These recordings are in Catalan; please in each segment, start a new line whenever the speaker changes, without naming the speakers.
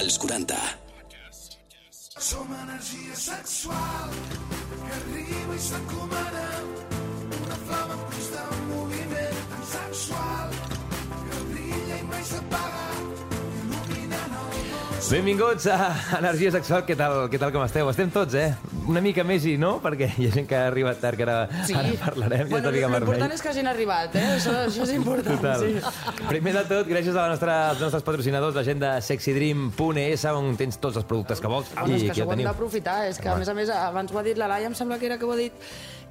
als 40.
Som energia sexual que arriba i s'encomana
Benvinguts a Energia Sexual. Què tal, què tal com esteu? Estem tots, eh? Una mica més i no, perquè hi ha gent que ha arribat tard, que ara,
Sí.
ara parlarem.
Bueno,
ja
l'important és que hagin arribat, eh? Això, això és important,
Total.
sí.
Primer de tot, gràcies a la nostra, als nostres patrocinadors, la gent de sexydream.es, on tens tots els productes que vols.
Bueno, és que això
ho
hem d'aprofitar. És que, a més a més, abans ho ha dit la Laia, em sembla que era que ho ha dit,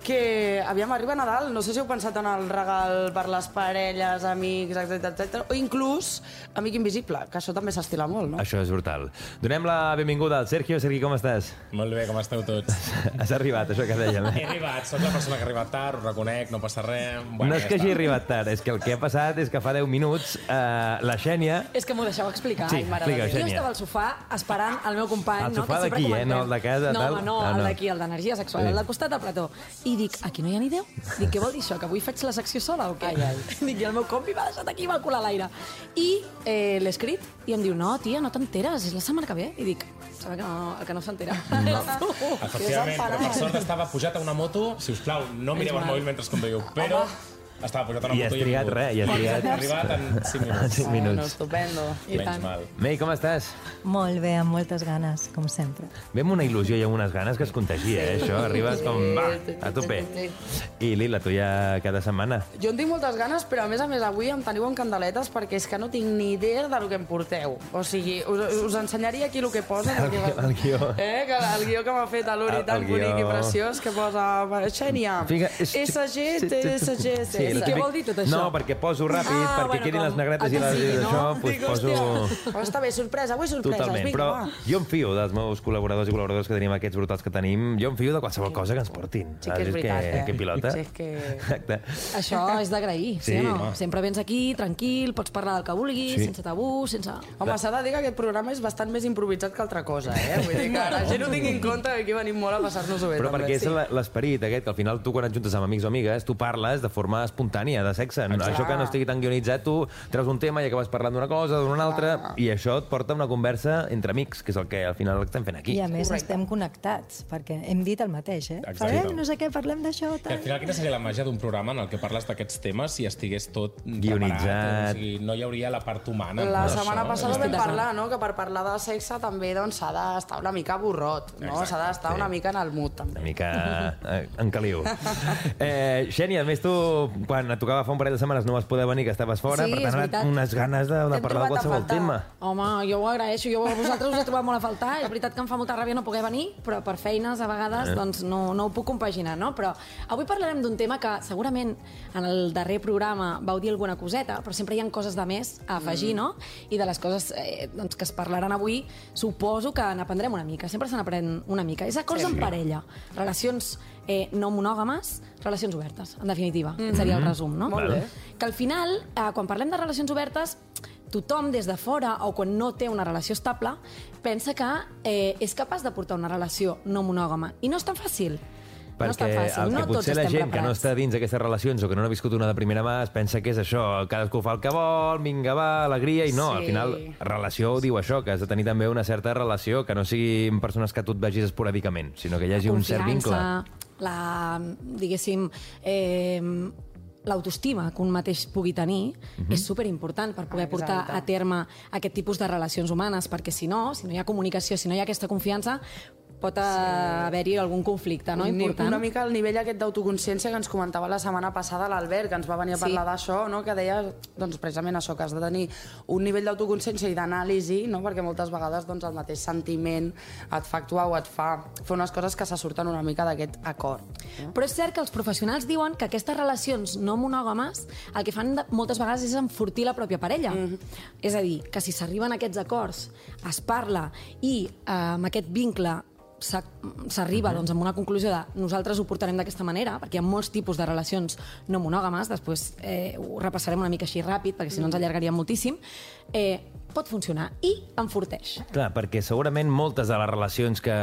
que aviam, arriba Nadal, no sé si heu pensat en el regal per les parelles, amics, etc etc. o inclús amic invisible, que això també s'estila molt, no?
Això és brutal. Donem la benvinguda al Sergio. Sergi, com estàs?
Molt bé, com esteu tots?
Has arribat, això que dèiem.
He
Eh?
arribat, soc la persona que ha arribat tard, ho reconec, no passa res. Bueno,
no és
ja
que hagi arribat tard, és que el que ha passat és que fa 10 minuts eh, la Xènia...
És que m'ho deixeu explicar.
Sí,
Ai, mare de Déu. Jo estava al sofà esperant el meu company,
El
no?
sofà d'aquí, eh? No el de casa,
no,
tal?
Home, no,
Ah,
el
no.
d'aquí, el d'energia sexual,
Sí.
el del costat de plató. I dic, aquí no hi ha ni Déu? Dic, què vol dir això, que avui faig la secció sola o què? Ai, ai. Dic, i el meu compi m'ha deixat aquí amb el cul a l'aire. I eh, l'he escrit i em diu, no, tia, no t'enteres, és la setmana que ve. I dic, sabe que no, el que no s'entera. No.
Efectivament, però per sort estava pujat a una moto. Si us plau, no mireu el mòbil mentre conduïu, però estava pujat a una
I has trigat
vingut.
res, i has trigat-
He arribat en 5
En
minuts.
5
Bueno,
minuts.
estupendo.
I
Menys
tant.
mal.
Mei, com estàs?
Molt bé, amb moltes ganes, com sempre.
Ve amb una il·lusió i amb unes ganes que es contagia, eh? Això, arribes com, va, a tope. I Lila, tu ja cada setmana.
Jo en tinc moltes ganes, però a més a més avui em teniu en candeletes perquè és que no tinc ni idea del que em porteu. O sigui, us, us ensenyaria aquí el que posa.
El
perquè-
guió- el guió.
Eh, que el guió que m'ha fet a l'Uri
El-
tan
el
bonic i preciós que posa Xènia,
Fica- és-
SG, TSG,
Sí,
I què
típic-
vol dir tot això?
No, perquè poso ràpid,
Ah,
perquè
bueno,
quedin
com-
les negretes i
que
les i
no?
això, doncs
Dic,
poso...
però està bé, sorpresa, avui sorpreses.
Totalment,
Vinga,
però
va.
jo em fio dels meus col·laboradors i col·laboradors que tenim, aquests brutals que tenim, jo em fio de qualsevol cosa que ens portin.
Sí que és veritat,
que,
eh?
que pilota.
Sí, és que-
Exacte.
Això és d'agrair, sí,
Sí,
o no?
home.
Sempre vens aquí, tranquil, pots parlar del que vulguis,
Sí.
sense tabú, sense...
Home, s'ha de dir que aquest programa és bastant més improvisat que altra cosa, eh? Vull dir que la gent ho tingui en compte que aquí venim molt a passar-nos-ho bé.
Però
també.
perquè és la- l'esperit aquest, que al final tu quan et juntes amb amics o amigues, tu parles de forma espontània, de sexe. No,
Exacte.
això que no estigui tan guionitzat, tu treus un tema i acabes parlant d'una cosa, d'una altra, i això et porta a una conversa entre amics, que és el que al final estem fent aquí.
I a més
Correcte.
estem connectats, perquè hem dit el mateix, eh?
Exacte.
Farem no sé què, parlem d'això,
Que al final, quina seria la màgia d'un programa en el que parles d'aquests temes si estigués tot
Guionitzat.
preparat? O sigui, no hi hauria la part humana.
La
tot
setmana
això.
passada vam parlar, no?, que per parlar de sexe també doncs, s'ha d'estar una mica burrot, no? S'ha d'estar
sí.
una mica en el mood,
Una
també.
mica eh, en caliu. Eh, Xènia, a més tu, quan et tocava fa un parell de setmanes no vas poder venir, que estaves fora,
Sí,
per
és
tant, ara
veritat.
unes ganes de, de
T'hem
parlar de
trobat a
qualsevol
faltar.
tema.
Home, jo ho agraeixo, jo a vosaltres us he trobat molt a faltar, és veritat que em fa molta ràbia no poder venir, però per feines a vegades doncs no, no ho puc compaginar, no? Però avui parlarem d'un tema que segurament en el darrer programa vau dir alguna coseta, però sempre hi ha coses de més a afegir, no? I de les coses eh, doncs, que es parlaran avui, suposo que n'aprendrem una mica, sempre se n'aprèn una mica. És acords
Sí.
en parella, relacions eh, no monògames, relacions obertes, en definitiva, mm -hmm. seria el resum, no?
Molt bé.
que al final, eh, quan parlem de relacions obertes, tothom des de fora o quan no té una relació estable pensa que eh, és capaç de portar una relació no monògama. I no és tan fàcil. no és tan
Perquè
fàcil.
el que
no
potser la gent que no
preparats.
està dins d'aquestes relacions o que no n'ha viscut una de primera mà es pensa que és això, cadascú fa el que vol, vinga, va, alegria, i no,
Sí.
al final relació diu això, que has de tenir també una certa relació, que no siguin persones que tu et vegis esporàdicament, sinó que hi hagi un cert vincle.
La, diguéssim, eh, l'autoestima que un mateix pugui tenir
Mhm.
és superimportant per poder portar
Exacte.
a terme aquest tipus de relacions humanes, perquè si no, si no hi ha comunicació, si no hi ha aquesta confiança, pot sí. haver-hi algun conflicte no? Important.
Una mica el nivell aquest d'autoconsciència que ens comentava la setmana passada l'Albert, que ens va venir a
Sí.
parlar d'això, no? que deia doncs, precisament això, que has de tenir un nivell d'autoconsciència i d'anàlisi, no? perquè moltes vegades doncs, el mateix sentiment et fa actuar o et fa fer unes coses que se surten una mica d'aquest acord. No?
Però és cert que els professionals diuen que aquestes relacions no monògames el que fan moltes vegades és enfortir la pròpia parella. Mm -hmm. És a dir, que si s'arriben a aquests acords, es parla i eh, amb aquest vincle s'arriba doncs, amb una conclusió de nosaltres ho portarem d'aquesta manera, perquè hi ha molts tipus de relacions no monògames, després eh, ho repassarem una mica així ràpid, perquè si no ens allargaria moltíssim, eh, pot funcionar i enforteix.
Clar, perquè segurament moltes de les relacions que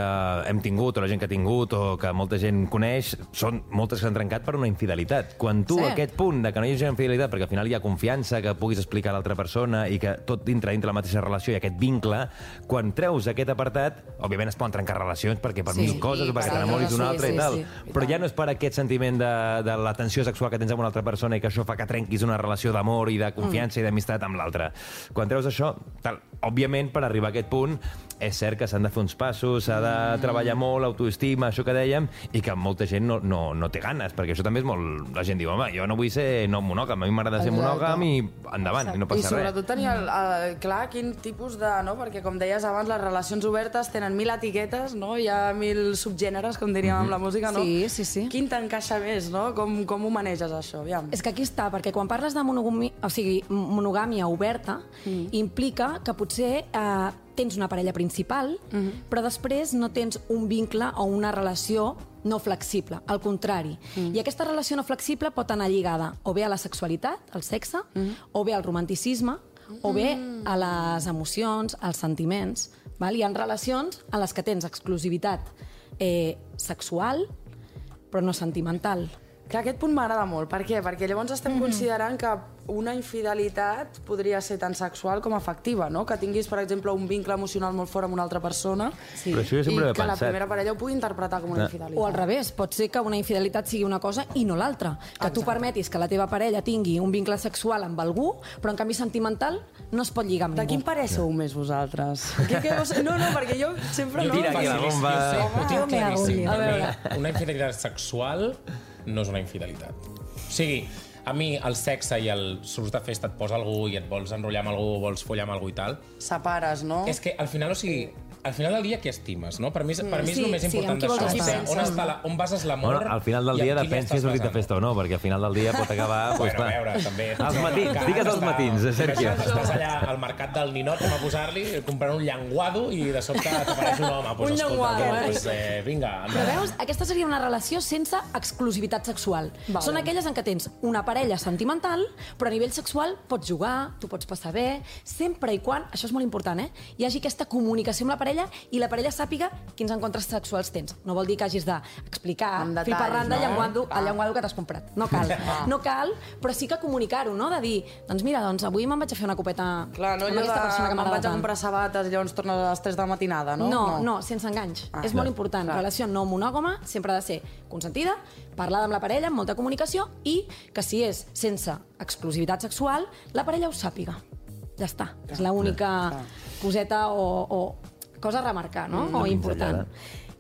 hem tingut, o la gent que ha tingut, o que molta gent coneix, són moltes que s'han trencat per una infidelitat. Quan tu,
Sí.
aquest punt de que no hi hagi infidelitat, perquè al final hi ha confiança, que puguis explicar a l'altra persona i que tot dintre, dintre la mateixa relació ha aquest vincle, quan treus aquest apartat, òbviament es poden trencar relacions perquè per
Sí,
mil coses,
i
o perquè
per
t'enamoris d'un
sí,
altre
sí,
i tal.
sí,
Però ja no és per aquest sentiment de, de la tensió sexual que tens amb una altra persona i que això fa que trenquis una relació d'amor i de confiança i d'amistat amb l'altra. Quan treus això, tal, òbviament, per arribar a aquest punt, és cert que s'han de fer uns passos, s'ha de treballar molt, autoestima, això que dèiem, i que molta gent no, no, no té ganes, perquè això també és molt... La gent diu, home, jo no vull ser no monògam, a mi m'agrada ser
Exacte.
monògam i endavant, i no
I
passa res.
sobretot tenir el, el, clar quin tipus de... No? Perquè, com deies abans, les relacions obertes tenen mil etiquetes, no? hi ha mil subgèneres, com diríem amb la música, no?
Sí, sí, sí.
Quin t'encaixa més, no? Com, com ho maneges, això? Aviam.
És que aquí està, perquè quan parles de monogàmia, o sigui, monogàmia oberta, mm. implica que potser eh, tens una parella principal, mm -hmm. però després no tens un vincle o una relació no flexible, al contrari. Mm. I aquesta relació no flexible pot anar lligada o bé a la sexualitat, al sexe, mm. o bé al romanticisme, o bé a les emocions, als sentiments. Val? Hi ha relacions en les que tens exclusivitat eh, sexual, però no sentimental.
Que aquest punt m'agrada molt. Per què? Perquè llavors estem mm -hmm. considerant que una infidelitat podria ser tant sexual com afectiva, no? Que tinguis, per exemple, un vincle emocional molt fort amb una altra persona
Sí.
Però això jo sempre
i
he
que la
pensat.
primera parella ho pugui interpretar com una
Clar.
infidelitat.
O al revés, pot ser que una infidelitat sigui una cosa i no l'altra. Que tu
Exacte.
permetis que la teva parella tingui un vincle sexual amb algú, però en canvi sentimental no es pot lligar amb
De
ningú.
quin parer sou més vosaltres? Que, que vos... No, no, perquè jo sempre
Jo
no...
Tira aquí la bomba.
Jo, sé, ho
Jo
tinc claríssim. Per mi, una infidelitat sexual no és una infidelitat. O sigui, a mi el sexe i el surts de festa et posa algú i et vols enrotllar amb algú, vols follar amb algú i tal,
Separes, no?
és que al final, o sigui, al final del dia què estimes, no? Per mi, és- per mi és
Sí,
el més
sí,
important
vols
d'això.
estar.
On, està la, on bases l'amor
Bueno, al final del dia depèn si és sortit de festa o no, perquè al final del dia pot acabar... pues,
Bueno, a
clar.
veure, també.
Els matins, digues els matins, eh, Sergio.
Estàs allà al mercat del ninot, com a posar-li, comprant un llenguado i de sobte t'apareix un home. Pues,
Un
escolta,
llenguado, eh?
pues, eh, vinga,
Però veus, aquesta seria una relació sense exclusivitat sexual.
Vale.
Són aquelles en què tens una parella sentimental, però a nivell sexual pots jugar, tu pots passar bé, sempre i quan, això és molt important, eh? hi hagi aquesta comunicació amb la parella i la parella sàpiga quins encontres sexuals tens. No vol dir que hagis d'explicar
Amb
fil per randa
no?
llenguado,
Ah.
el llenguado que t'has comprat. No cal. No cal, però sí que comunicar-ho, no? De dir, doncs mira, doncs avui me'n vaig a fer una copeta
Clar, no
amb aquesta
de
persona que
me'n
m'agrada
vaig a
tant.
comprar sabates i llavors tornes a les 3 de la matinada, no?
No, no, no sense enganys.
Ah,
és
clar,
molt important.
clar.
Relació no monògama sempre ha de ser consentida, parlada amb la parella, amb molta comunicació i que si és sense exclusivitat sexual, la parella ho sàpiga. Ja està. És l'única coseta o, o cosa a remarcar, no? o important.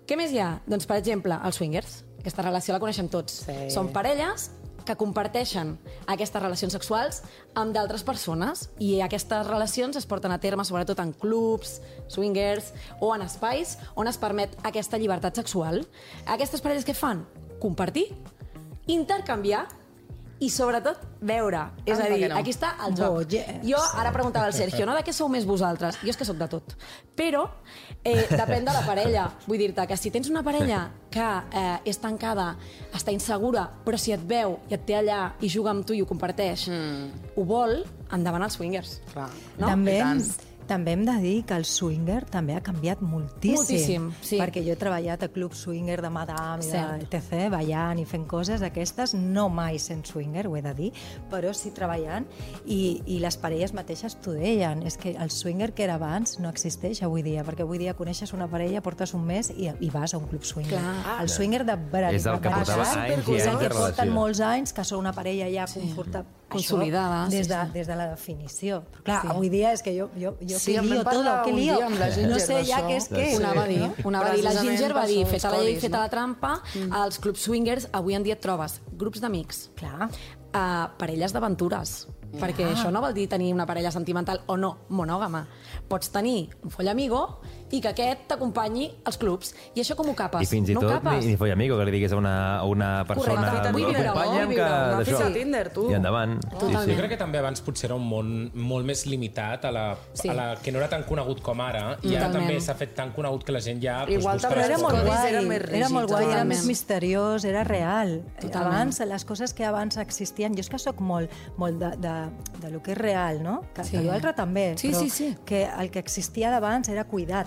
Què més hi ha? Doncs, per exemple, els swingers. Aquesta relació la coneixem tots.
Sí.
Són parelles que comparteixen aquestes relacions sexuals amb d'altres persones i aquestes relacions es porten a terme sobretot en clubs, swingers o en espais on es permet aquesta llibertat sexual. Aquestes parelles què fan? Compartir, intercanviar i sobretot veure. És a dir,
no.
aquí està el joc.
Oh, yes.
Jo ara preguntava al Sergio, no? De què sou més vosaltres? Jo és que sóc de tot. Però eh, depèn de la parella. Vull dir-te que si tens una parella que eh, és tancada, està insegura, però si et veu i et té allà i juga amb tu i ho comparteix, mm. ho vol, endavant els swingers.
Clar.
No?
també,
I
hem,
tant.
També hem de dir que el swinger també ha canviat moltíssim.
Moltíssim, sí.
Perquè jo he treballat a club swinger de madame, i de
Cert.
etc, ballant i fent coses d'aquestes, no mai sent swinger, ho he de dir, però sí treballant, i, i les parelles mateixes t'ho deien, és que el swinger que era abans no existeix avui dia, perquè avui dia coneixes una parella, portes un mes i, i vas a un club swinger.
Clar.
El swinger de veritat,
És el que portava anys i
és el
anys de
que porten
relació.
molts anys, que són una parella ja confortable.
Consolidada,
Això, des,
sí,
de,
sí.
des de la definició. Però clar,
Sí.
avui dia és que jo, jo, jo
Sí,
que lío todo, que lío. no sé ja què és què.
Ho anava a dir. Ho anava a dir. La Ginger va dir, feta la llei, feta la trampa, als clubs swingers avui en dia et trobes grups d'amics,
Clar.
uh, parelles d'aventures, perquè això no vol dir tenir una parella sentimental o no monògama. Pots tenir un follamigo i que aquest t'acompanyi als clubs. I això com ho capes?
I fins i
no
tot
capes.
ni, ni foll amigo, que li digués a una, a una persona...
Correcte, vull viure-ho,
acompanya'm,
vull
que
viure-ho. Fitxa de Tinder, tu.
I endavant.
Totalment.
Jo crec que també abans potser era un món molt més limitat a la,
Sí.
a la que no era tan conegut com ara i ara
Totalment.
també s'ha fet tan conegut que la gent ja doncs,
Igual
busca
també
Però era molt guai,
eren més
era molt guai, era més misteriós, era real.
Totalment.
Abans, les coses que abans existien, jo és que sóc molt, molt de, de, de lo que és real, no? Que,
Sí.
sí. que l'altre també,
Sí,
però
sí, sí.
que el que existia d'abans era cuidat.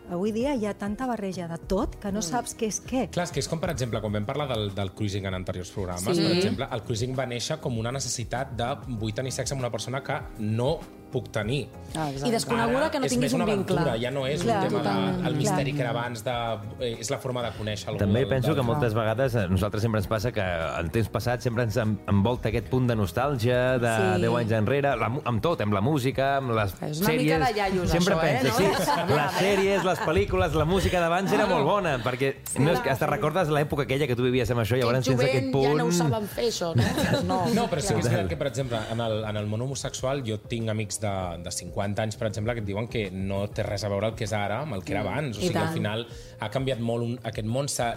Avui dia hi ha tanta barreja de tot que no
Mm.
saps què és què.
Clar, és que és com, per exemple, quan vam parlar del, del cruising en anteriors programes,
Sí.
per exemple, el cruising va néixer com una necessitat de vull tenir sexe amb una persona que no puc tenir.
Ah, exacte.
I desconeguda
Ara
que no
és
tinguis
més
un
una
vincle.
aventura, ja no és
Clar,
un tema
totalment.
de, el misteri
Clar.
que era abans de... Eh, és la forma de conèixer algú.
També
del-
penso
del-
que moltes vegades a nosaltres sempre ens passa que en temps passat sempre ens en- envolta aquest punt de nostàlgia de
Sí.
10 anys enrere, la, amb tot, amb la música, amb les
És una
sèries...
mica de iaios,
sempre
això, eh,
penses,
no?
sí, les sèries, les pel·lícules, la música d'abans era molt bona, perquè no és que hasta recordes l'època aquella que tu vivies amb això i llavors tens aquest punt...
ja no ho saben fer, això, no? Pues no.
No, però sí que és veritat que, per exemple, en el, en el món homosexual jo tinc amics de, de 50 anys, per exemple, que et diuen que no té res a veure el que és ara amb el que era abans. O sigui, al final ha canviat molt, un, aquest món s'ha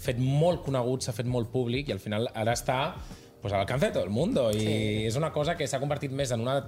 fet molt conegut, s'ha fet molt públic i al final ara està pues, al alcance de tot el mundo i sí. és una cosa que s'ha convertit més en una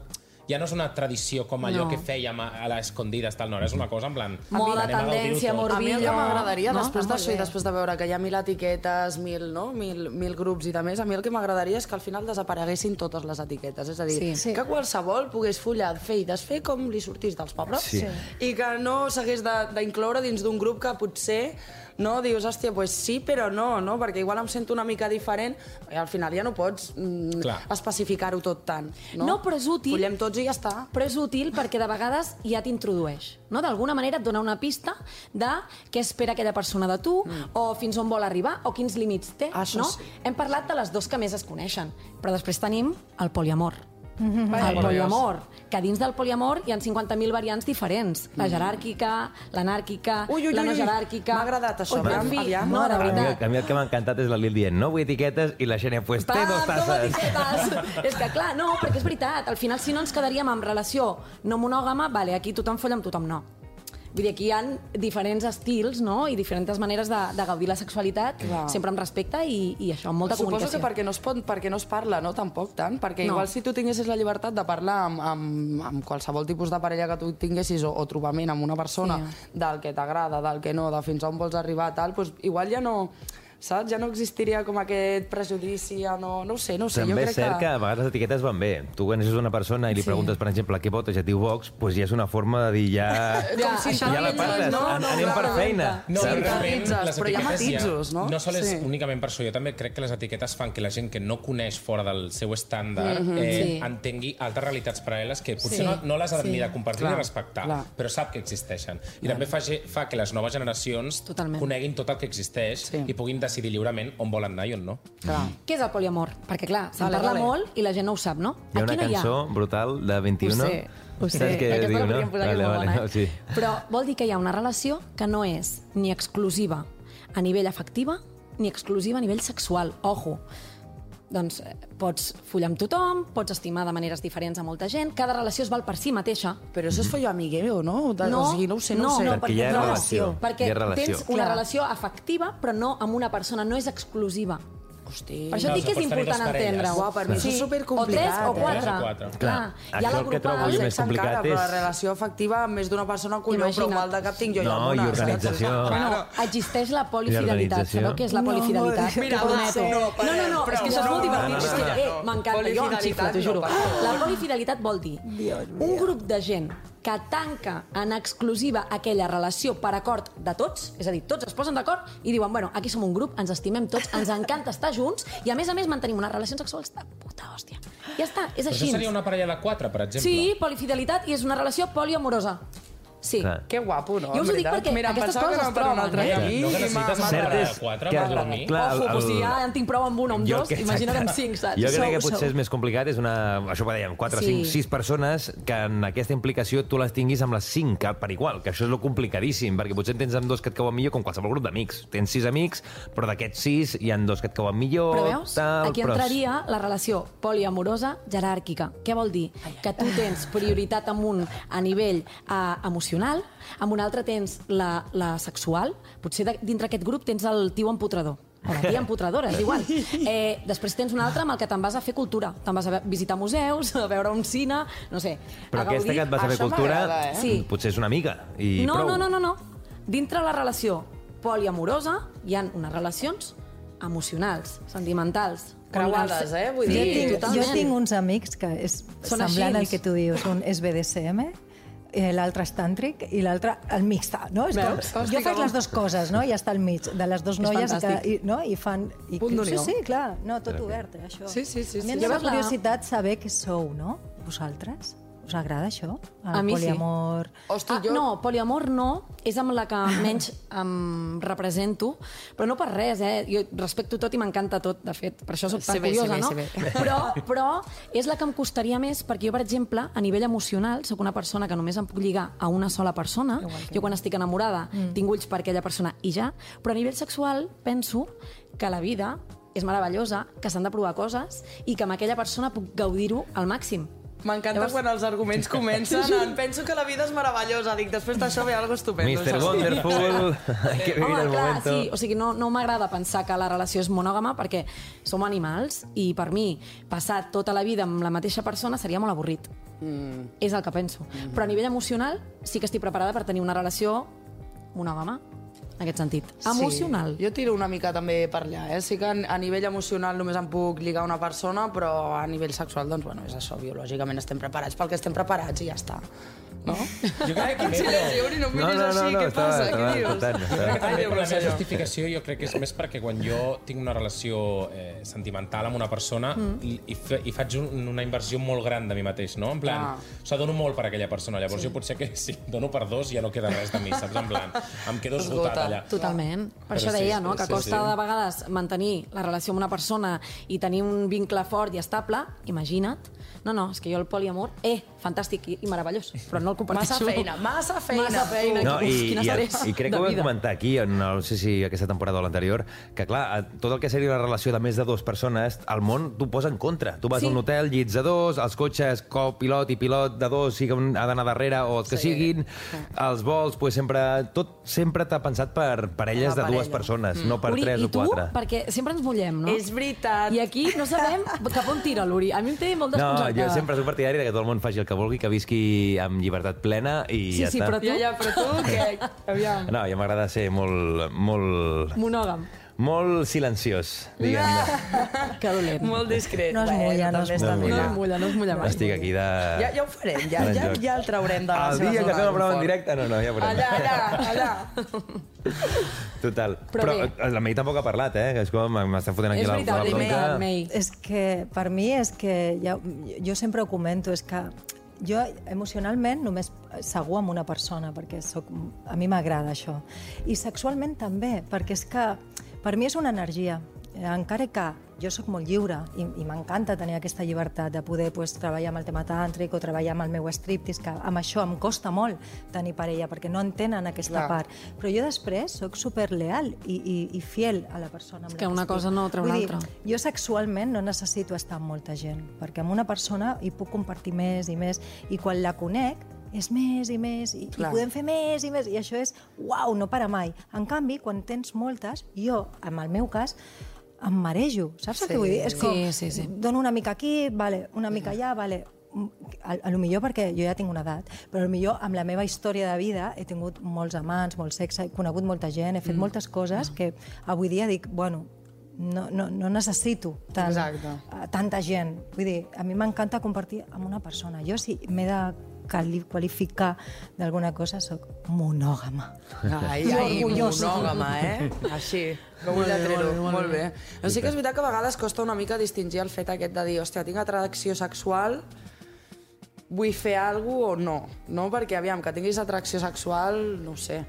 ja no és una tradició com allò
No.
que fèiem a, a les escondides, tal, no, és una cosa en plan...
Moda, tendència, amor,
A mi el que
Orbillo,
m'agradaria,
no?
després
Està
d'això i després de veure que hi ha mil etiquetes, mil, no? mil, mil grups i de més, a mi el que m'agradaria és que al final desapareguessin totes les etiquetes. És a dir,
Sí.
sí. que qualsevol pogués follar, fer i desfer com li sortís dels pobles
Sí.
i que no s'hagués de- d'incloure dins d'un grup que potser no dius, hòstia, pues sí, però no, no? perquè igual em sento una mica diferent i al final ja no pots mm, especificar-ho tot tant. No?
No, però és útil.
Follem tots i ja està.
Però és útil perquè de vegades ja t'introdueix. No? D'alguna manera et dona una pista de què espera aquella persona de tu, mm. o fins on vol arribar, o quins límits té.
Això
no?
sí.
Hem parlat de les dos que més es coneixen, però després tenim el poliamor.
Vaja,
el
por
poliamor, que dins del poliamor hi ha 50.000 variants diferents. La jeràrquica, l'anàrquica,
Ui, ui,
la no
ui, ui.
jeràrquica...
M'ha agradat això,
Ui,
aviam,
en fi,
aviam.
No, de
A mi,
veritat.
a mi el que m'ha encantat és la Lil dient no vull etiquetes i la Xènia pues té dos tasses.
és que clar, no, perquè és veritat. Al final, si no ens quedaríem amb relació no monògama, vale, aquí tothom folla amb tothom, no. Vull dir, aquí hi ha diferents estils no? i diferents maneres de, de gaudir la sexualitat,
Clar.
sempre amb respecte i, i això, amb molta
Suposo
comunicació.
que perquè no, es pot, perquè no es parla, no? Tampoc tant. Perquè
No.
igual si tu tinguessis la llibertat de parlar amb, amb, amb qualsevol tipus de parella que tu tinguessis o, o trobament amb una persona
Sí.
del que t'agrada, del que no, de fins on vols arribar, tal, doncs igual ja no saps? Ja no existiria com aquest prejudici, ja no, no ho sé, no ho sé.
També
jo
és
crec
cert que... a vegades les etiquetes van bé. Tu coneixes una persona i li
Sí.
preguntes, per exemple, què vota, ja et diu Vox, doncs ja és una forma de dir ja...
Ja,
Com si
això
ja la
no
parles,
és- no, no,
anem
no,
per
no,
feina.
No,
Sí,
les
però hi ha matitzos, no?
No sol és
Sí.
únicament per això. Jo també crec que les etiquetes fan que la gent que no coneix fora del seu estàndard eh,
Mhm, sí.
entengui altres realitats paral·leles que potser
Sí.
no, no les ha
Sí.
ni de compartir
Clar,
ni respectar,
clar.
però sap que existeixen. I també fa, fa que les noves generacions
Totalment.
coneguin tot el que existeix
Sí.
i puguin decidir lliurement on volen anar i on no.
Clar.
Què és el poliamor? Perquè, clar, se'n
Vale,
parla
vale.
molt i la gent no ho sap, no?
Hi ha
Aquí
una
no
cançó brutal de 21.
Ho sé, ho sé.
Saps què
Aquesta
diu,
la
no? Vale, vale,
bona,
no,
eh?
sí.
Però vol dir que hi ha una relació que no és ni exclusiva a nivell afectiva ni exclusiva a nivell sexual. Ojo, doncs eh, pots follar amb tothom, pots estimar de maneres diferents a molta gent, cada relació es val per si mateixa.
Però això és follo amigueo, no? De, o sigui, no ho sé, no,
no,
ho sé.
no,
Perquè hi ha
no,
relació,
Perquè
hi ha relació.
tens una
Clar.
relació afectiva, però no amb una persona, no és exclusiva.
Hosti.
Per això
No,
et dic que és important entendre-ho.
Uau, per mi això és supercomplicat,
O tres o
eh?
quatre.
Tres o quatre.
Clar,
ha
això
la
el que trobo jo més complicat
encara, però la
és-
relació afectiva amb més d'una persona, colló, però mal de cap tinc jo ja
No, i organització.
Bueno, existeix la polifidelitat. Sabeu què és la
No,
polifidelitat?
mira, no,
no, no, no, és que això és molt divertit. És que, eh, m'encanta, jo em xifla, t'ho
no,
juro. La polifidelitat vol dir un grup de gent que tanca en exclusiva aquella relació per acord de tots, és a dir, tots es posen d'acord i diuen, bueno, aquí som un grup, ens estimem tots, ens encanta estar junts i a més a més mantenim unes relacions sexuals de puta hòstia. Ja està, és
Però
així.
això seria una parella de quatre, per exemple.
Sí, polifidelitat i és una relació poliamorosa. Sí.
Clar.
Que guapo, no?
Jo us ho dic perquè
Mira,
aquestes coses
per
es
un altre
troben, eh?
camí
No
i
necessites una
Cert és
de quatre
que-
per dormir.
clar,
Ojo,
el-
si ja en tinc prou amb un o amb
Jo
dos,
que-
imagina't amb cinc, saps?
Jo crec que potser
sou-
és més complicat, és una, això ho dèiem, 4,
Sí.
5, 6 persones que en aquesta implicació tu les tinguis amb les 5 per igual, que això és lo complicadíssim, perquè potser en tens amb dos que et cauen millor com qualsevol grup d'amics. Tens 6 amics, però d'aquests 6 hi han dos que et cauen millor,
Però veus?
tal,
Aquí
però...
entraria la relació poliamorosa jeràrquica. Què vol dir? Que tu tens prioritat amb un a nivell eh, emocional emocional, amb un altre tens la, la sexual, potser de, dintre aquest grup tens el tio empotrador, o la tia empotradora, és igual. Eh, després tens un altre amb el que te'n vas a fer cultura. Te'n vas a visitar museus, a veure un cine, no sé.
Però
a
aquesta
gaudir.
que et vas a fer cultura,
eh?
Sí.
potser és una amiga. I
no,
prou.
no, no, no, no. Dintre la relació poliamorosa hi han unes relacions emocionals, sentimentals.
Creuades, eh? Vull
Jo
dir,
tinc, jo tinc uns amics que és
Són
semblant
així.
al que tu dius. Un és BDSM, l'altre és tàntric i l'altre el mixta, no? És com,
Veus? Hosti,
jo faig les dues coses, no? I està al mig de les dues noies que, i, no? I fan... I,
Punt
sí,
d'unió.
sí, clar. No, tot obert, eh, això.
Sí, sí, sí,
A mi
sí.
em
veig la-
curiositat saber què sou, no? Vosaltres? Us agrada això? El
A mi sí.
poliamor...
Hosti,
ah,
jo...
No, poliamor no, és amb la que menys em represento, però no per res, eh? Jo respecto tot i m'encanta tot, de fet, per això soc tan
Sí, bé, sí,
curiosa,
bé,
no?
sí, bé.
Però, però és la que em costaria més, perquè jo, per exemple, a nivell emocional, sóc una persona que només em puc lligar a una sola persona. Jo quan estic enamorada mm. tinc ulls per aquella persona i ja, però a nivell sexual penso que la vida és meravellosa, que s'han de provar coses i que amb aquella persona puc gaudir-ho al màxim.
M'encanta
Llavors-
quan els arguments comencen en penso que la vida és meravellosa, dic, després d'això ve algo estupendo.
Mr. Wonderful, hay que vivir
Home,
el
clar,
momento.
sí, o sigui, no, no m'agrada pensar que la relació és monògama perquè som animals i per mi passar tota la vida amb la mateixa persona seria molt avorrit. Mm. És el que penso. Mm. Però a nivell emocional sí que estic preparada per tenir una relació monògama, en aquest sentit. Emocional.
Sí. Jo tiro una mica també per allà, eh? Sí que a nivell emocional només em puc lligar una persona, però a nivell sexual, doncs, bueno, és això, biològicament estem preparats pel que estem preparats i ja està. No?
Jo crec que
Sí,
però...
Uri, no em
No,
miris
no, no,
així,
no,
què
estava-
passa?
estava
Què dius?
escoltant, estava-
Ai, Déu
la meva justificació jo crec que és més perquè quan jo tinc una relació eh, sentimental amb una persona mm. i, i, fa, i faig un, una inversió molt gran de mi mateix, no? En plan,
Ah.
o sigui, dono molt per aquella persona. Llavors sí. jo potser que si dono per dos ja no queda res de mi, saps? En plan, em quedo esgotat
Esgota.
allà.
Totalment. Per
Però
això
sí,
deia,
sí,
no?, que
sí,
costa
sí.
de vegades mantenir la relació amb una persona i tenir un vincle fort i estable, imagina't. No, no, és que jo el poliamor, eh, fantàstic i, i meravellós, però no el comparteixo.
Massa feina, massa feina.
Massa feina.
No, i, i,
estrès
i crec que ho vam comentar aquí, no sé si aquesta temporada o l'anterior, que clar, a- tot el que seria la relació de més de dues persones, el món t'ho posa en contra. Tu vas
Sí.
a un hotel, llits de dos, els cotxes, copilot i pilot de dos, sigui un ha d'anar darrere o els que
Sí.
siguin, els vols, pues sempre, tot sempre t'ha pensat per parelles de dues persones, no per
Uri,
tres
i
o
tu,
quatre.
perquè sempre ens mullem, no?
És veritat.
I aquí no sabem cap on tira l'Uri. A mi em té molt
No,
desconcertada.
jo sempre soc partidari de que tot el món faci el que vulgui, que visqui amb llibertat plena i
Sí,
ja
sí,
està.
però tu-
Ja, ja, però tu, què? Aviam.
No, ja m'agrada ser molt, molt,
Monògam.
molt silenciós, diguem-ne.
Que dolent.
Molt discret.
No es mulla, no
també
es
està
mulla.
No es mulla, no es mulla mai.
Estic aquí de...
Ja, ja ho farem, ja, ja, ja el traurem de la
El
seva
dia que fem el programa en directe, no, no, ja ho veurem.
Allà, allà, allà.
Total.
Però
Però,
bé.
eh, la Mei tampoc ha parlat, eh? Que és com m'està fotent aquí
És
la,
veritat,
la
és
bronca.
veritat, Mei.
És que per mi és que ja, jo sempre ho comento, és que jo emocionalment només segur amb una persona, perquè soc, a mi m'agrada això. I sexualment també, perquè és que per mi és una energia. Eh, Encara que jo sóc molt lliure i, i m'encanta tenir aquesta llibertat de poder pues, treballar amb el tema tàntric o treballar amb el meu striptease, que amb això em costa molt tenir parella, perquè no entenen aquesta
Clar.
part. Però jo després sóc superleal i, i, i fiel a la persona amb
És que una
estic.
cosa no treu l'altra.
jo sexualment no necessito estar amb molta gent, perquè amb una persona hi puc compartir més i més, i quan la conec és més i més, i, i podem fer més i més, i això és, uau, no para mai. En canvi, quan tens moltes, jo, en el meu cas, em marejo, saps
Sí.
que vull dir? És com,
Sí, sí, sí.
dono una mica aquí, vale, una mica allà, vale, a, a lo millor perquè jo ja tinc una edat, però a lo millor amb la meva història de vida he tingut molts amants, molt sexe, he conegut molta gent, he fet mm. moltes coses que avui dia dic, bueno, no, no, no necessito tant,
Exacte.
a tanta gent. Vull dir, a mi m'encanta compartir amb una persona. Jo si m'he de quali- qualificar d'alguna cosa, sóc monògama.
Ai, ai,
Orgullosa.
monògama, eh? Així, com un lletrero. Molt bé. Però sí que és veritat que a vegades costa una mica distingir el fet aquest de dir, hòstia, tinc atracció sexual, vull fer alguna cosa o no, no? Perquè, aviam, que tinguis atracció sexual, no ho sé.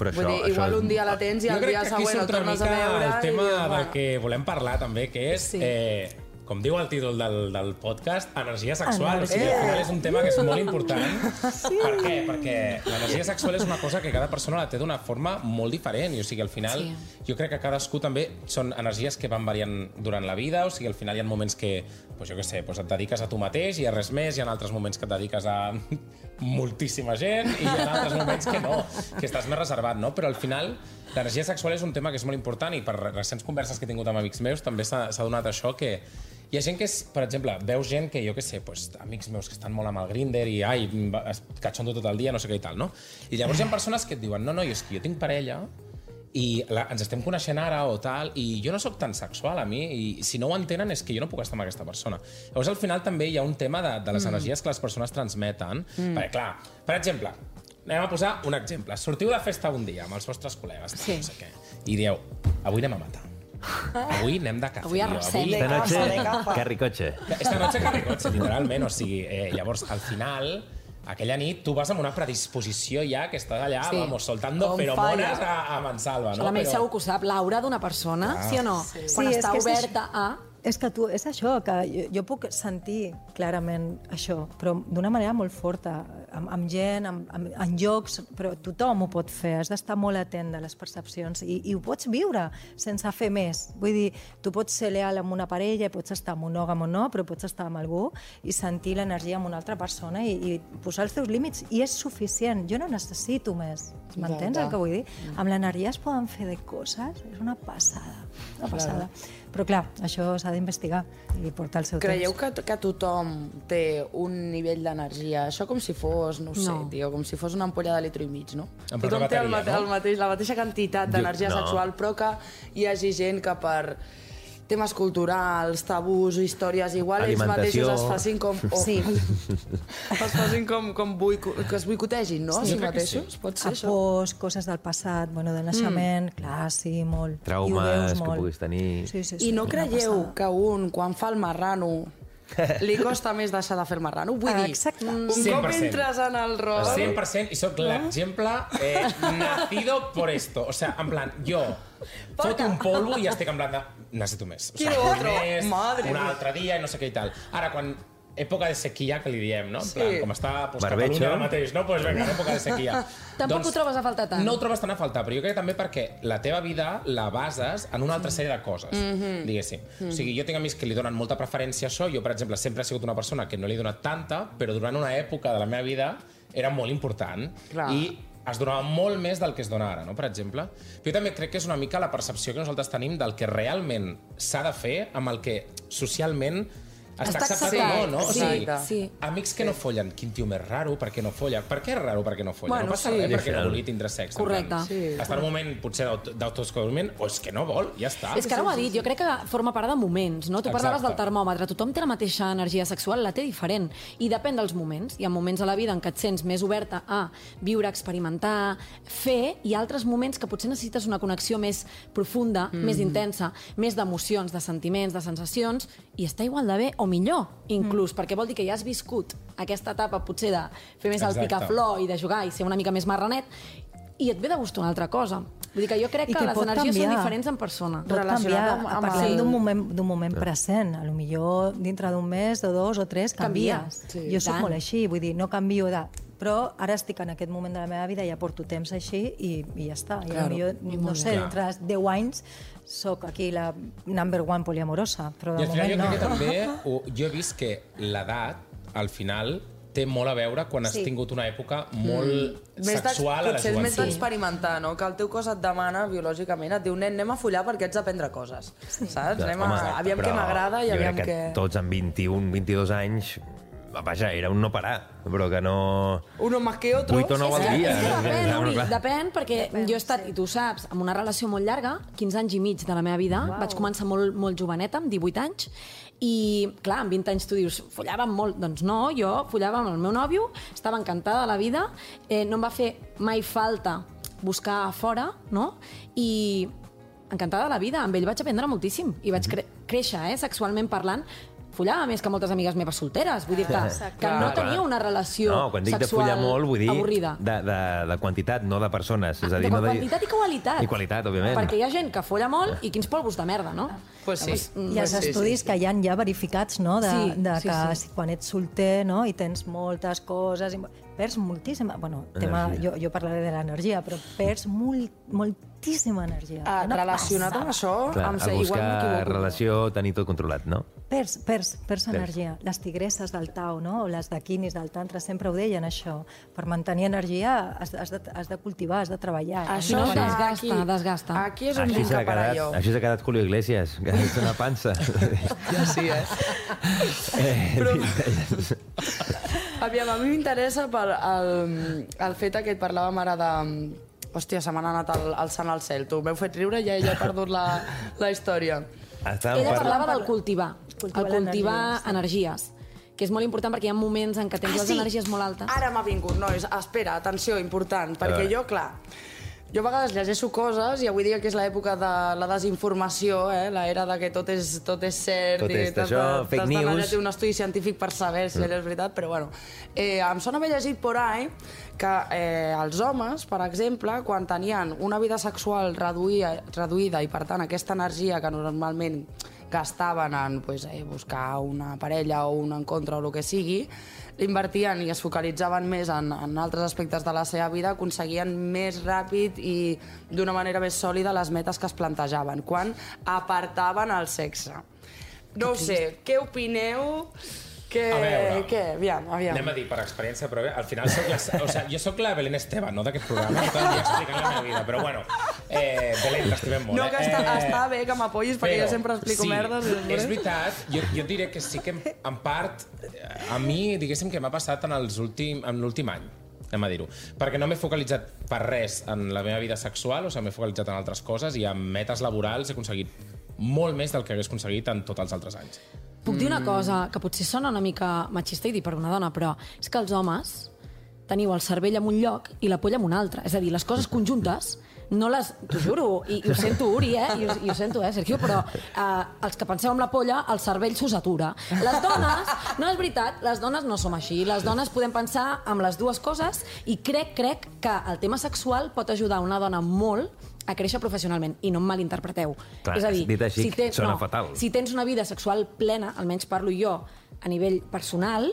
Però
Vull
això,
dir, igual
això...
un dia la tens i
jo
el
crec
dia
que aquí
següent el
surt una
tornes a
mica
veure
el tema
i...
del que volem parlar també, que és,
Sí.
eh, com diu el títol del, del podcast, energia sexual. O sigui,
Energia.
al final és un tema que és molt important. sí. Per què? Perquè l'energia sexual és una cosa que cada persona la té d'una forma molt diferent. I, o sigui, al final,
Sí.
jo crec que cadascú també són energies que van variant durant la vida. O sigui, al final hi ha moments que, pues, jo què sé, pues et dediques a tu mateix i a res més. Hi ha altres moments que et dediques a moltíssima gent i hi ha altres moments que no, que estàs més reservat, no? Però al final l'energia sexual és un tema que és molt important i per recents converses que he tingut amb amics meus també s'ha donat això que hi ha gent que, és, per exemple, veus gent que, jo què sé, pues, amics meus que estan molt amb el Grindr i ai, catxondo tot el dia, no sé què i tal, no? I llavors hi ha persones que et diuen, no, no, jo és que jo tinc parella i la, ens estem coneixent ara o tal, i jo no sóc tan sexual a mi, i si no ho entenen és que jo no puc estar amb aquesta persona. Llavors, al final també hi ha un tema de, de les mm. energies que les persones transmeten, mm. perquè, clar, per exemple, anem a posar un exemple. Sortiu de festa un dia amb els vostres col·legues,
Sí.
no sé què, i dieu, avui anem a matar. Avui anem de cafè.
Avui arrosem.
Esta
Capa, de
noche,
capa.
carry coche.
Esta noche carry cotxe, literalment. O sigui, eh, llavors, al final, aquella nit, tu vas amb una predisposició ja que estàs allà,
Sí.
vamos, soltando
On
feromones a, a Mansalva, no?
la Mel segur que ho sap, l'aura d'una persona, sí o no? Sí. Quan
Sí,
està oberta a...
És que tu, és això, que jo, jo puc sentir clarament això, però d'una manera molt forta, amb, amb gent, amb, amb, en llocs, però tothom ho pot fer, has d'estar molt atent de les percepcions i, i ho pots viure sense fer més. Vull dir, tu pots ser leal amb una parella, pots estar monògam o no, però pots estar amb algú i sentir l'energia amb una altra persona i, i posar els teus límits, i és suficient. Jo no necessito més. M'entens el que vull dir? Amb l'energia es poden fer de coses, és una passada, una passada. Però clar, això s'ha d'investigar i portar el seu
Creieu
temps.
que, que tothom té un nivell d'energia? Això com si fos, no ho sé,
No.
tio, com si fos una ampolla de litro i mig, no?
En
tothom té el, mate
no?
el mateix, la mateixa quantitat d'energia
no.
sexual, però que hi hagi gent que per temes culturals, tabús històries, igual ells mateixos es facin com... O,
Sí.
es facin com, com boico, que es boicotegin, no?
Sí,
si
que sí.
mateixos? Pot ser
A
això?
pors, coses del passat, bueno, del naixement, mm. clar, sí, molt.
Traumes que
molt.
puguis tenir.
Sí, sí, sí,
I no creieu que un, quan fa el marrano, li costa més deixar de fer el marrano? Vull dir,
exacte.
un cop
100%.
entres en el rol...
100% i sóc l'exemple eh, nacido por esto. O sea, en plan, jo foto un polvo i estic en plan de... Necessito més. O sea,
Quiero otro.
més,
Madre
un altre dia i no sé què i tal. Ara, quan època de sequia, que li diem, no? En
Sí.
plan, com està pues,
Barbecho.
Catalunya ara mateix, no? Pues vinga, època de sequia.
Tampoc ho trobes a faltar tant.
No ho trobes tant a faltar, però jo crec que també perquè la teva vida la bases en una altra sèrie de coses, diguéssim. O sigui, jo tinc amics que li donen molta preferència a això. Jo, per exemple, sempre he sigut una persona que no li he donat tanta, però durant una època de la meva vida era molt important.
Clar.
I es donava molt més del que es dona ara, no? per exemple. Però jo també crec que és una mica la percepció que nosaltres tenim del que realment s'ha de fer amb el que socialment està,
Està
acceptat
acceptat,
o no, no? O
sí,
sigui,
sí.
amics que no follen, quin tio més raro, per què no folla? Per què és raro per què no folla?
Bueno,
no passa
sí.
res perquè no vulgui tindre sexe.
Correcte.
plan.
Sí.
Està en un moment, potser, d'aut- d'autodescobriment, o és que no vol, ja està.
És que ara ho ha dit, jo crec que forma part de moments, no? Tu parlaves
Exacte.
del termòmetre, tothom té la mateixa energia sexual, la té diferent, i depèn dels moments. Hi ha moments a la vida en què et sents més oberta a viure, experimentar, fer, i altres moments que potser necessites una connexió més profunda,
Mm.
més intensa, més d'emocions, de sentiments, de sensacions, i està igual de bé o millor, inclús, perquè vol dir que ja has viscut aquesta etapa potser de fer més el
Exacte.
picaflor i de jugar i ser una mica més marranet, i et ve de gust una altra cosa. Vull dir que jo crec
I
que,
que
les energies són
canviar.
diferents en persona.
Pot
Relacionat
canviar,
amb- amb
parlem
el-
d'un moment, d'un moment present. A lo millor dintre d'un mes o dos o tres
Canvia.
canvies.
Sí.
jo sóc
Tant.
molt així, vull dir, no canvio de... Però ara estic en aquest moment de la meva vida, ja porto temps així i, i ja està. I
Claro.
claro. jo, no sé,
Clar.
dintre de 10 anys sóc aquí la number one poliamorosa, però
I
de
al final jo
moment
crec que
no.
també, ho, jo he vist que l'edat, al final, té molt a veure quan has
Sí.
tingut una època molt
d'ex-
sexual a la
potser és més
joventut.
d'experimentar, no? Que el teu cos et demana biològicament, et diu, nen, anem a follar perquè ets d'aprendre coses, saps? Anem a,
Home,
aviam què m'agrada i
jo
aviam
crec que
què...
tots amb 21, 22 anys vaja, era un no parar, però que no...
Uno más que otro.
8 o 9
És
al
que,
dia.
depèn, Uri, depèn, perquè jo he estat, i tu ho saps, amb una relació molt llarga, 15 anys i mig de la meva vida, wow. vaig començar molt, molt joveneta, amb 18 anys, i, clar, amb 20 anys tu dius, follàvem molt? Doncs no, jo follava amb el meu nòvio, estava encantada de la vida, eh, no em va fer mai falta buscar a fora, no? I encantada de la vida, amb ell vaig aprendre moltíssim i vaig cre créixer, eh, sexualment parlant, follava més que moltes amigues meves solteres. Vull dir que, que no tenia una relació
No, quan dic de
sexual
follar molt, vull dir
avorrida.
de, de, de quantitat, no de persones. És a
De
dir, no de...
quantitat i qualitat.
I qualitat, òbviament.
Perquè hi ha gent que folla molt i quins polvos de merda, no?
Pues sí.
Llavors,
Hi ha els
Sí, sí,
estudis
sí.
que hi ha ja verificats, no?, de,
Sí,
de
sí,
que
sí.
quan ets solter no? i tens moltes coses, i perds moltíssima... Bueno, tema, jo, jo parlaré de l'energia, però perds molt, moltíssima energia.
Ah,
Una
relacionat
passada.
amb això,
Clar,
em
a
sé, igual
buscar
m'equivoco.
relació, tenir tot controlat, no?
Perds, perds, perds energia. Les tigresses del Tao, no? o les daquinis del Tantra, sempre ho deien, això. Per mantenir energia has, has, de, has de cultivar, has de treballar.
Si no,
que
desgasta,
aquí,
desgasta.
Aquí és on
Així s'ha quedat, així s'ha quedat Julio Iglesias, que és una pansa.
Ja sí, eh?
eh,
Però- Aviam, a mi m'interessa per el, el fet aquest, parlàvem ara de... Hòstia, se m'ha anat el sant al cel. Tu m'heu fet riure i ja, ja he perdut la, la història.
Estàvem
Ella
parlant...
parlava del cultivar,
Cultivar
el cultivar
l'energia,
energies, que és molt important perquè hi ha moments en què tens les energies molt altes.
Ara m'ha vingut, nois. Espera, atenció, important, perquè jo, clar, jo a vegades llegeixo coses i avui dia que és l'època de la desinformació, eh? l'era de que tot és, tot és cert
Tot
i
és fake
t'has d'anar a un estudi científic per saber si mm. és veritat, però bueno. Eh, em sona haver llegit por ahí que eh, els homes, per exemple, quan tenien una vida sexual reduïda, reduïda i, per tant, aquesta energia que normalment gastaven en pues, eh, buscar una parella o un encontre o el que sigui, l'invertien i es focalitzaven més en, en altres aspectes de la seva vida, aconseguien més ràpid i d'una manera més sòlida les metes que es plantejaven, quan apartaven el sexe. No ho sé, què opineu? Que,
A veure.
què? Aviam, aviam.
Anem a dir per experiència pròpia, al final soc la, o sigui, jo sóc la Belén Esteban, no d'aquest programa, tot el dia explicant la meva vida, però bueno, eh, Belén, t'estimem molt.
No, que
eh?
està,
Eh,
està bé que m'apoyis, perquè
però,
jo sempre explico
sí,
merdes. després-
És veritat, jo, jo diré que sí que en part, a mi, diguéssim que m'ha passat en l'últim any anem a dir-ho, perquè no m'he focalitzat per res en la meva vida sexual, o sigui, m'he focalitzat en altres coses i amb metes laborals he aconseguit molt més del que hagués aconseguit en tots els altres anys.
Puc dir una cosa que potser sona una mica machista i dir per una dona, però és que els homes teniu el cervell en un lloc i la polla en un altre. És a dir, les coses conjuntes no les... T'ho juro, i, i ho sento, Uri, eh? I ho, i ho sento, eh, Sergio? Però eh, els que penseu amb la polla, el cervell s'us atura. Les dones, no és veritat, les dones no som així. Les dones podem pensar amb les dues coses i crec, crec que el tema sexual pot ajudar una dona molt a créixer professionalment, i no em malinterpreteu.
Clar,
és a dir,
dit així,
tens,
sona
no,
fatal.
si tens una vida sexual plena, almenys parlo jo, a nivell personal,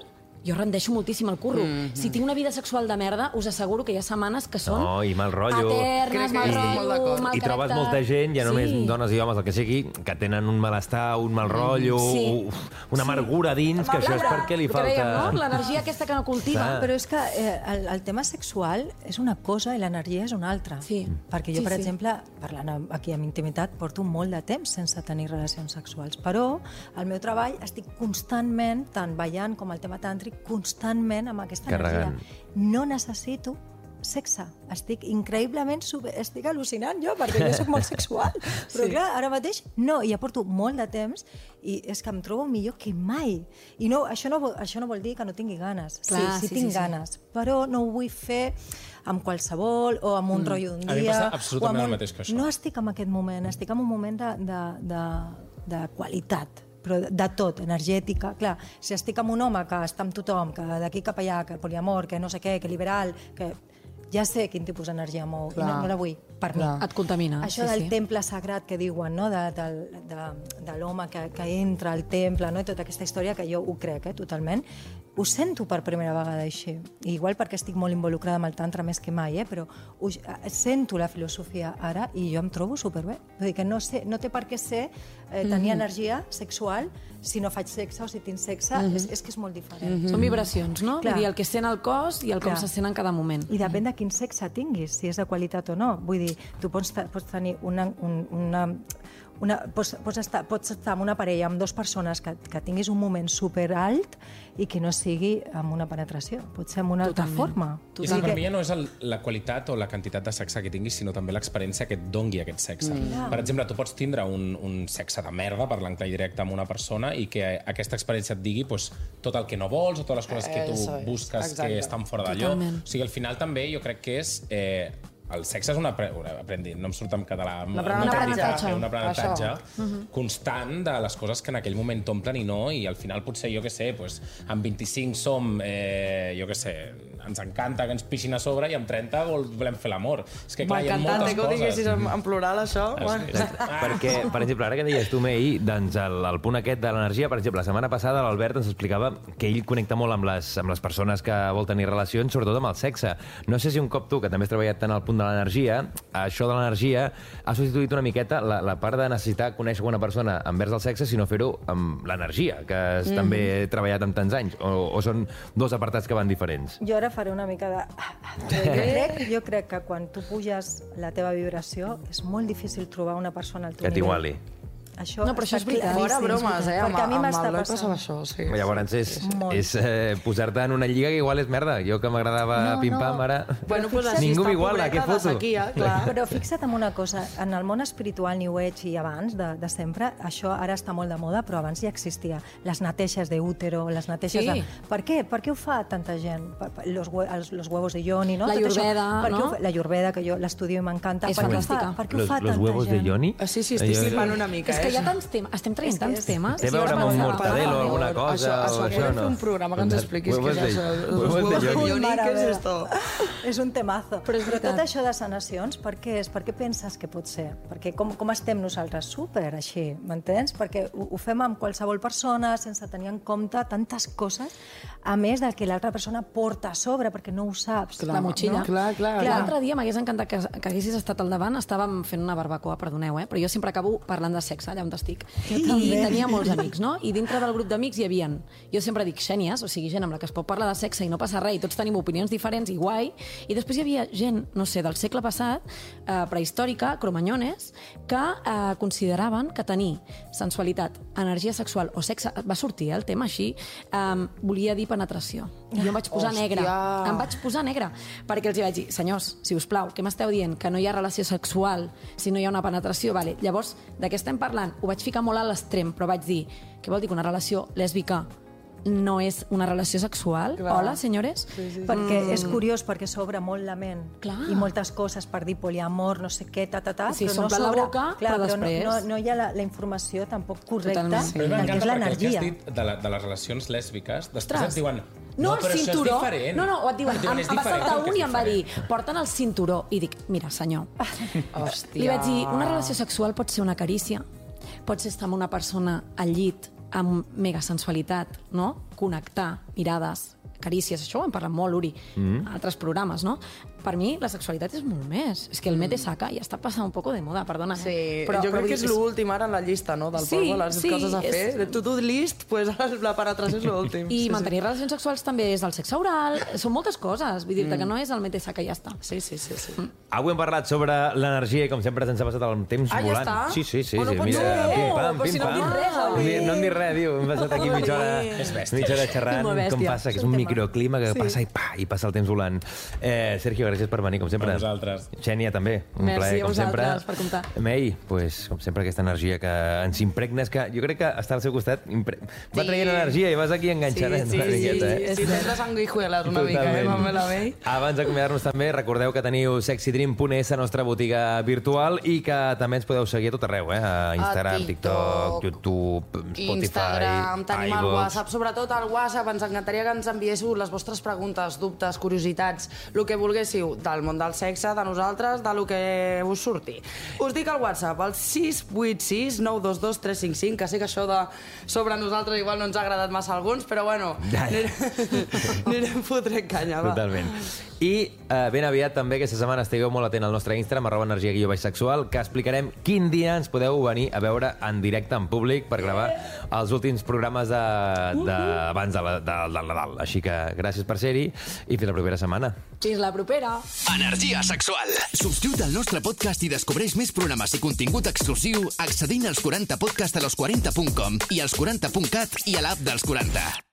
jo rendeixo moltíssim el curro. Mm -hmm. Si tinc una vida sexual de merda, us asseguro que hi ha setmanes que són
No, i mal rotllo.
eternes, mal rotllo,
d'acord.
mal
I trobes molta gent, ja només
sí.
dones i homes, el que sigui, que tenen un malestar, un mal rotllo,
Sí.
uf, una amargura dins, que això és perquè li
dèiem,
falta...
no? L'energia aquesta que no cultiva.
Clar.
Però és que eh, el, el tema sexual és una cosa i l'energia és una altra.
Sí.
Perquè jo,
Sí,
per
sí.
exemple, parlant aquí amb intimitat, porto molt de temps sense tenir relacions sexuals. Però al meu treball estic constantment, tant ballant com el tema tàntric, constantment amb aquesta
Carregant.
energia. No necessito sexe. Estic increïblement... Super... Estic al·lucinant jo, perquè jo sóc molt sexual. Però sí. clar, ara mateix no, i ja porto molt de temps i és que em trobo millor que mai. I no, això, no, vol- això no vol dir que no tingui ganes.
Clar,
sí, sí,
sí,
tinc
sí, sí.
ganes, però no ho vull fer amb qualsevol o amb un mm. rotllo d'un
A mi
dia.
passa absolutament
amb
el mateix que això.
No estic en aquest moment, estic en un moment de, de, de, de qualitat però de, tot, energètica. Clar, si estic amb un home que està amb tothom, que d'aquí cap allà, que poliamor, que no sé què, que liberal, que ja sé quin tipus d'energia mou i no,
Clar.
no la vull per mi.
Et contamina.
Això
sí,
del
sí.
temple sagrat que diuen, no? de, de, de, de l'home que, que entra al temple, no? i tota aquesta història que jo ho crec, eh? totalment, ho sento per primera vegada així. I igual perquè estic molt involucrada amb el tantra més que mai, eh? però ho, sento la filosofia ara i jo em trobo superbé. Vull dir que no, sé, no té per què ser eh, tenir energia sexual si no faig sexe o si tinc sexe, és, és que és molt diferent.
Són vibracions, no?
Clar.
Vull dir, el que sent el cos i el com
Clar.
se sent en cada moment.
I depèn de quin sexe tinguis, si és de qualitat o no. Vull dir, tu pots, pots tenir una, un, una, una, pots, pots, estar, pots estar amb una parella, amb dues persones, que, que tinguis un moment super alt i que no sigui amb una penetració. Pot ser amb una altra
Totalment.
forma.
I és que per mi ja no és el, la qualitat o la quantitat de sexe que tinguis, sinó també l'experiència que et dongui aquest sexe. Mm. Per exemple, tu pots tindre un, un sexe de merda, parlant clar i directe amb una persona, i que aquesta experiència et digui pues, tot el que no vols o totes les coses que tu
Eso
busques
exacte.
que estan fora d'allò. O sigui, al final també jo crec que és... Eh, el sexe és un apre... un aprendi... no em surt en català. un
L'aprenentatge.
Un aprenentatge
Això.
constant de les coses que en aquell moment t'omplen i no, i al final potser, jo que sé, pues, amb 25 som, eh, jo que sé, ens encanta que ens pixin a sobre i amb 30 vol, volem fer l'amor. És que clar, hi ha
M'encantat
moltes
que ho diguessis
coses.
en, en plural, això. Bueno.
Perquè, per exemple, ara que deies tu, May, doncs el, el punt aquest de l'energia, per exemple, la setmana passada l'Albert ens explicava que ell connecta molt amb les, amb les persones que vol tenir relacions, sobretot amb el sexe. No sé si un cop tu, que també has treballat tant al punt de l'energia, això de l'energia ha substituït una miqueta la, la part de necessitar conèixer una persona envers el sexe, sinó fer-ho amb l'energia, que has també treballat amb tants anys, o, o són dos apartats que van diferents?
Jo ara faré una mica de... Jo crec, jo crec que quan tu puges la teva vibració és molt difícil trobar una persona al teu
Que
nivell.
t'iguali.
Això
No, però això és veritat.
Fora bromes, eh?
Perquè a mi m'està passant.
passava això, sí.
Llavors és, és eh, posar-te en una lliga que igual és merda. Jo que m'agradava
No,
pim-pam,
no.
ara...
Bueno, pues així
Ningú m'iguala, què foto?
sequia, clar.
Però fixa't en una cosa, en el món espiritual New Age i abans, de, de sempre, això ara està molt de moda, però abans ja existia. Les neteixes d'útero, les neteixes
Sí.
de... Per què? Per què ho fa tanta gent? Per, per, los, hue- els, los huevos de Yoni, no?
La
què
no?
ho fa? La Ayurveda, que jo l'estudio i m'encanta.
És
Per què ho
fantàstica.
fa? Per què ho
Los,
fa
los
tanta
huevos
gent?
de Yoni?
Ah, sí, sí, estic flipant una mica,
És que hi ha
això.
tants temes, estem traient tants temes.
Té a veure amb un mortadelo o alguna cosa?
Això, això de fer un programa que ens expliquis què és això. Los
huevos de. Yoni,
què és esto?
És un temazo.
Però
tot això de sanacions, per què és? Per què penses que pot ser? Perquè com, com estem nosaltres? Super, així, m'entens? Perquè ho, ho fem amb qualsevol persona sense tenir en compte tantes coses, a més del que l'altra persona porta a sobre, perquè no ho saps.
la motxilla.
no? Clar, clar.
L'altre dia m'hagués encantat que, que haguessis estat al davant. Estàvem fent una barbacoa, perdoneu, eh? però jo sempre acabo parlant de sexe, allà on estic. I
també.
tenia molts amics, no? I dintre del grup d'amics hi havia, jo sempre dic xènies, o sigui, gent amb la que es pot parlar de sexe i no passa res, i tots tenim opinions diferents i guai. I després hi havia gent, no sé, del segle passat, eh, prehistòrica, cromanyones, que eh, consideraven que tenir sensualitat, energia sexual o sexe, va sortir eh, el tema així, eh, volia dir penetració. I jo em vaig posar
Hòstia.
negre. Em vaig posar negre, perquè els hi vaig dir, senyors, si us plau, què m'esteu dient? Que no hi ha relació sexual si no hi ha una penetració? Vale. Llavors, de què estem parlant? Ho vaig ficar molt a l'extrem, però vaig dir, què vol dir que una relació lèsbica no és una relació sexual?
Clar.
Hola, senyores? Sí, sí.
Perquè és curiós, perquè s'obre molt la ment
Clar.
i moltes coses per dir poliamor, no sé què, ta, ta, ta,
Sí,
però no
s'omple la
s'obre-
boca,
clar,
però
però no,
després-
no, no hi ha la, la informació tampoc correcta
Totalment.
Del que
m'encanta
és
perquè el que
l'energia.
has dit de, la, de les relacions lèsbiques, després
Ostres.
et diuen
No,
no,
el
però això és
cinturó.
diferent.
No, no, o et diuen,
Et
em, em va saltar un i em va dir, porten el cinturó. I dic, mira, senyor,
Hòstia.
Li vaig dir, una relació sexual pot ser una carícia, pot ser estar amb una persona al llit amb mega sensualitat, no? Connectar, mirades, carícies, això ho hem parlat molt, Uri, mm. a altres programes, no? Per mi, la sexualitat és molt més. És que el mete saca ja està passant un poco de moda, perdona.
Sí,
eh?
però, jo crec
vull
que és l'últim ara en la llista, no?, del
Sí,
polvo, les
sí,
coses a
és-
fer. De to-do list, pues, la penetració és l'últim.
I
sí,
mantenir relacions sexuals també és el sexe oral, són moltes coses. Vull dir-te que no és el mete saca i ja està.
Sí, sí, sí. sí. sí.
Avui hem parlat sobre l'energia i com sempre se'ns ha passat el temps
Ah, ja
volant.
està?
Sí, sí, sí.
Oh, no
sí
pot
mira,
ser.
pim, pam,
Però
pim,
si no
pam.
hem dit res,
No
avui.
hem dit- No res, diu. Hem passat aquí mitja hora,
És
mitja hora xerrant. Com passa, que és un microclima que passa i pa, i passa el temps volant. Eh, Sergio, gràcies per venir, com sempre.
A vosaltres.
Xènia, també. Un
Merci
plaer,
a
com sempre.
vosaltres per comptar.
May, pues, com sempre, aquesta energia que ens impregnes, que jo crec que estar al seu costat impre... va
Sí.
traient energia i vas aquí enganxant
Sí, sí,
una
sí,
miqueta,
sí,
eh?
sí, tens les sanguijuelas una mica, eh. Mamela May?
Abans d'acomiadar-nos també, recordeu que teniu sexydream.es, la nostra botiga virtual, i que també ens podeu seguir a tot arreu, eh? A Instagram, TikTok, YouTube, Spotify,
Instagram, tenim el
iVoox.
WhatsApp, sobretot el WhatsApp, ens encantaria que ens enviéssiu les vostres preguntes, dubtes, curiositats, el que volguéssiu del món del sexe, de nosaltres, de lo que us surti. Us dic el WhatsApp, el 686 922 355, que sé que això de sobre nosaltres igual no ens ha agradat massa a alguns, però bueno,
Ja.
anirem, anirem fotrent canya, va.
Totalment. I eh, ben aviat també aquesta setmana estigueu molt atent al nostre Instagram, arroba energia guió baix sexual, que explicarem quin dia ens podeu venir a veure en directe, en públic, per gravar els últims programes de, de, abans de, la, de, del Nadal. Així que gràcies per ser-hi i fins la propera setmana.
Fins la propera.
Energia sexual. Subscriu't al nostre podcast i descobreix més programes i contingut exclusiu accedint als 40 podcast a los40.com i als 40.cat i a l'app dels 40.